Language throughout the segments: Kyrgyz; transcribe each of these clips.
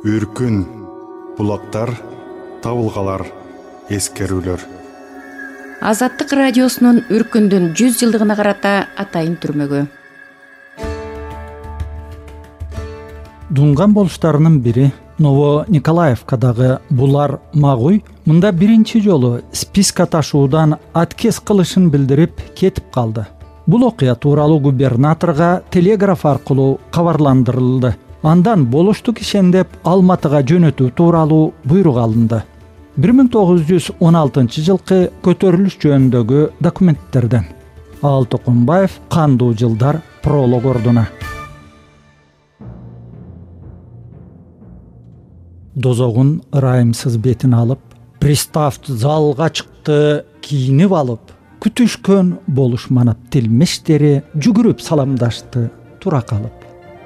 үркүн булактар табылгалар эскерүүлөр. Азаттык радиосунун үркүндүн жүз жылдыгына карата атайын түрмөгү. Дунган болуштарынын бири ново николаевкадагы булар магуй мында биринчи жолу списка ташуудан аткез кылышын билдирип кетип калды. Бул окуя тууралуу губернаторго телеграф аркылуу кабарландырылды андан болушту кишендеп алматыга жөнөтүү тууралуу буйрук алынды. Бир миң тогуз жүз он алтынчы жылкы көтөрүлүш жөнүндөгү документтерден ал токунбаев кандуу жылдар пролог ордуна. Дозогун ырайымсыз бетин алып пристав залга чыкты кийинип алып күтүшкөн болуш манап тилмештери жүгүрүп саламдашты тура калып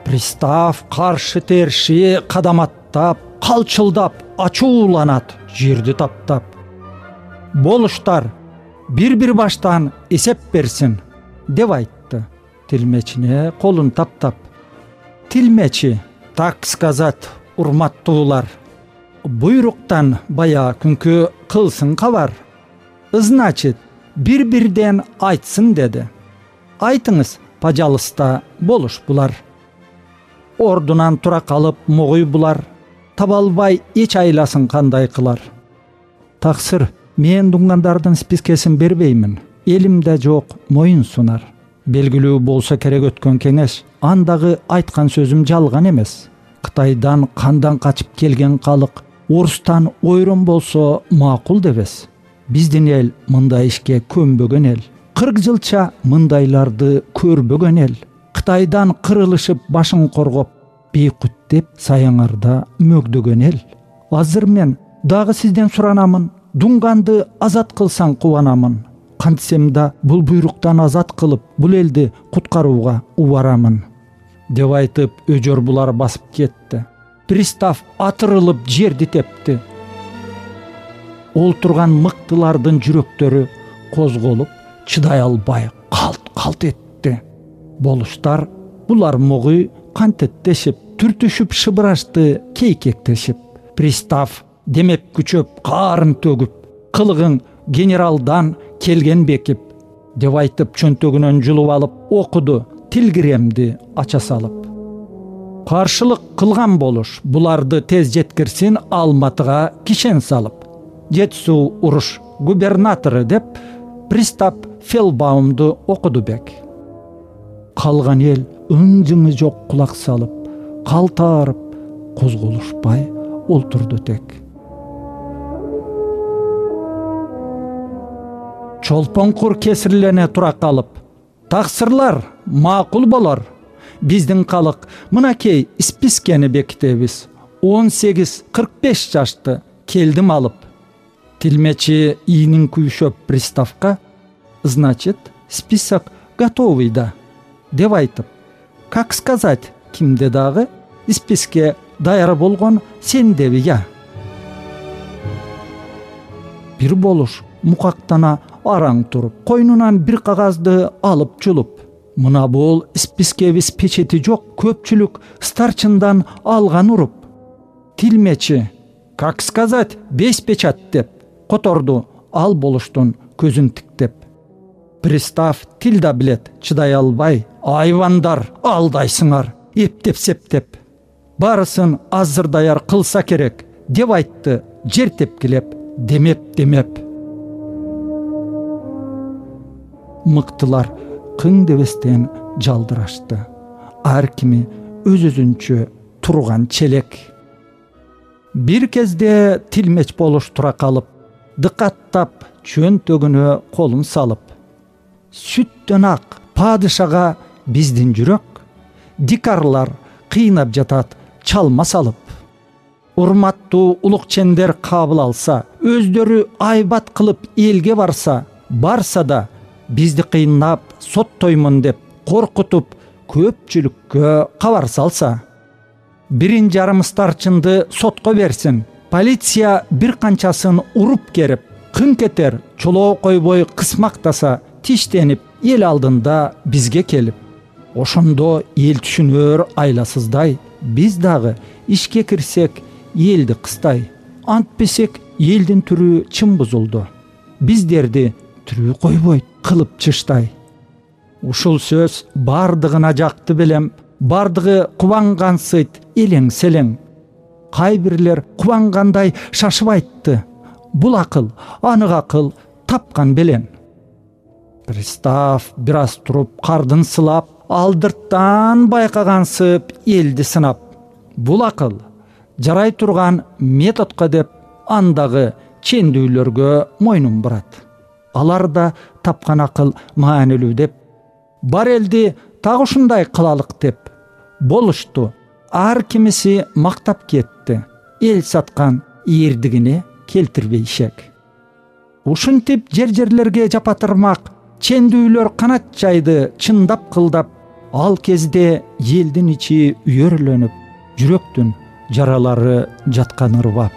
пристав каршы терши кадам аттап калчылдап ачууланат жерди таптап. Болуштар бир бир баштан эсеп берсин деп айтты. Тилмечине колун таптап. Тилмечи так сказать урматтуулар буйруктан баягы күнкү кылсын кабар. Значит бир бирден айтсын деди. Айтыңыз пожалуйста болуш булар ордунан тура калып могуй булар. Таба албай эч айласын кандай кылар? Таксыр мен дунгандардын спискесин бербеймин. Элим да жок моюн сунар. Белгилүү болсо керек өткөн кеңеш андагы айткан сөзүм жалган эмес. Кытайдан кандан качып келген калк орустан ойрон болсо макул дебес. Биздин эл мындай ишке көнбөгөн эл. Кырк жылча мындайларды көрбөгөн эл кытайдан кырылышып башын коргоп бейкуттеп саяңарда мөгдөгөн эл. Азыр мен дагы сизден суранамын дунганды азат кылсаң кубанамын. Кантсем да бул буйруктан азат кылып бул элди куткарууга убарамын деп айтып өжөр булар басып кетти. Пристав атырылып жерди тепти олтурган мыктылардын жүрөктөрү козголуп чыдай албай калт калт этти болуштар булар могуй кантеттешип түртүшүп шыбырашты кейкектешип пристав демеп күчөп каарын төгүп кылыгың генералдан келген бекип деп айтып чөнтөгүнөн жулуп алып окуду тилгиремди ача салып. Каршылык кылган болуш буларды тез жеткирсин алматыга кишен салып. Жетису уруш губернатору деп пристав фелбаумду окуду бек калган эл ың жыңы жок кулак салып калтаарып козголушпай олтурду тек. Чолпоңкур кесирлене тура калып таксырлар макул болор. Биздин калк мынакей спискени бекитебиз. Он сегиз кырк беш жашты келдим алып тилмечи ийнин күйшөп приставка значит список готовый да деп айтып как сказать кимде дагы списке даяр болгон сендеби я бир болуш мукактана араң туруп койнунан бир кагазды алып жулуп мына бул спискебиз печети жок көпчүлүк старчындан алган уруп тилмечи как сказать бес печать деп которду ал болуштун көзүн тиктеп пристав тил да билет чыдай албай айвандар алдайсыңар эптеп септеп. Баарысын азыр даяр кылса керек деп айтты жер тепкилеп демеп демеп. Мыктылар кың дебестен жалдырашты. Ар кими өз өзүнчө турган челек. Бир кезде тилмеч болуш тура калып дыкаттап чөнтөгүнө колун салып сүттөн ак падышага биздин жүрөк. Дикарлар кыйнап жатат чалма салып. Урматтуу улукчендер кабыл алса өздөрү айбат кылып элге барса барса да бизди кыйнап соттоймун деп коркутуп көпчүлүккө кабар салса бирин жарым старчынды сотко берсин полиция бир канчасын уруп керип кың кетер чолоо койбой кысмактаса тиштенип эл алдында бизге келип ошондо эл түшүнөр айласыздай биз дагы ишке кирсек элди кыстай антпесек элдин түрү чын бузулду. Биздерди тирүү койбойт кылып чыштай. Ушул сөз бардыгына жакты белем бардыгы кубангансыйт элең селең. Кай бирлер кубангандай шашып айтты бул акыл анык акыл тапкан белең пристав бир аз туруп кардын сылап алдырттан байкагансып элди сынап. Бул акыл жарай турган методко деп андагы чендүүлөргө мойнун бурат. Алар да тапкан акыл маанилүү деп бар элди так ушундай кылалык деп болушту. Ар кимиси мактап кетти. Эл саткан эрдигине келтирбей ишек ушинтип жер жерлерге жапатырмак чендүүлөр канат жайды чындап кылдап ал кезде элдин ичи үйөрлөнүп жүрөктүн жаралары жаткан ырбап.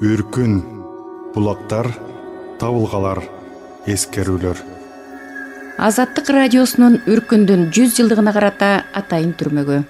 Үркүн булактар табылгалар эскерүүлөр. Азаттык радиосунун үркүндүн жүз жылдыгына карата атайын түрмөгү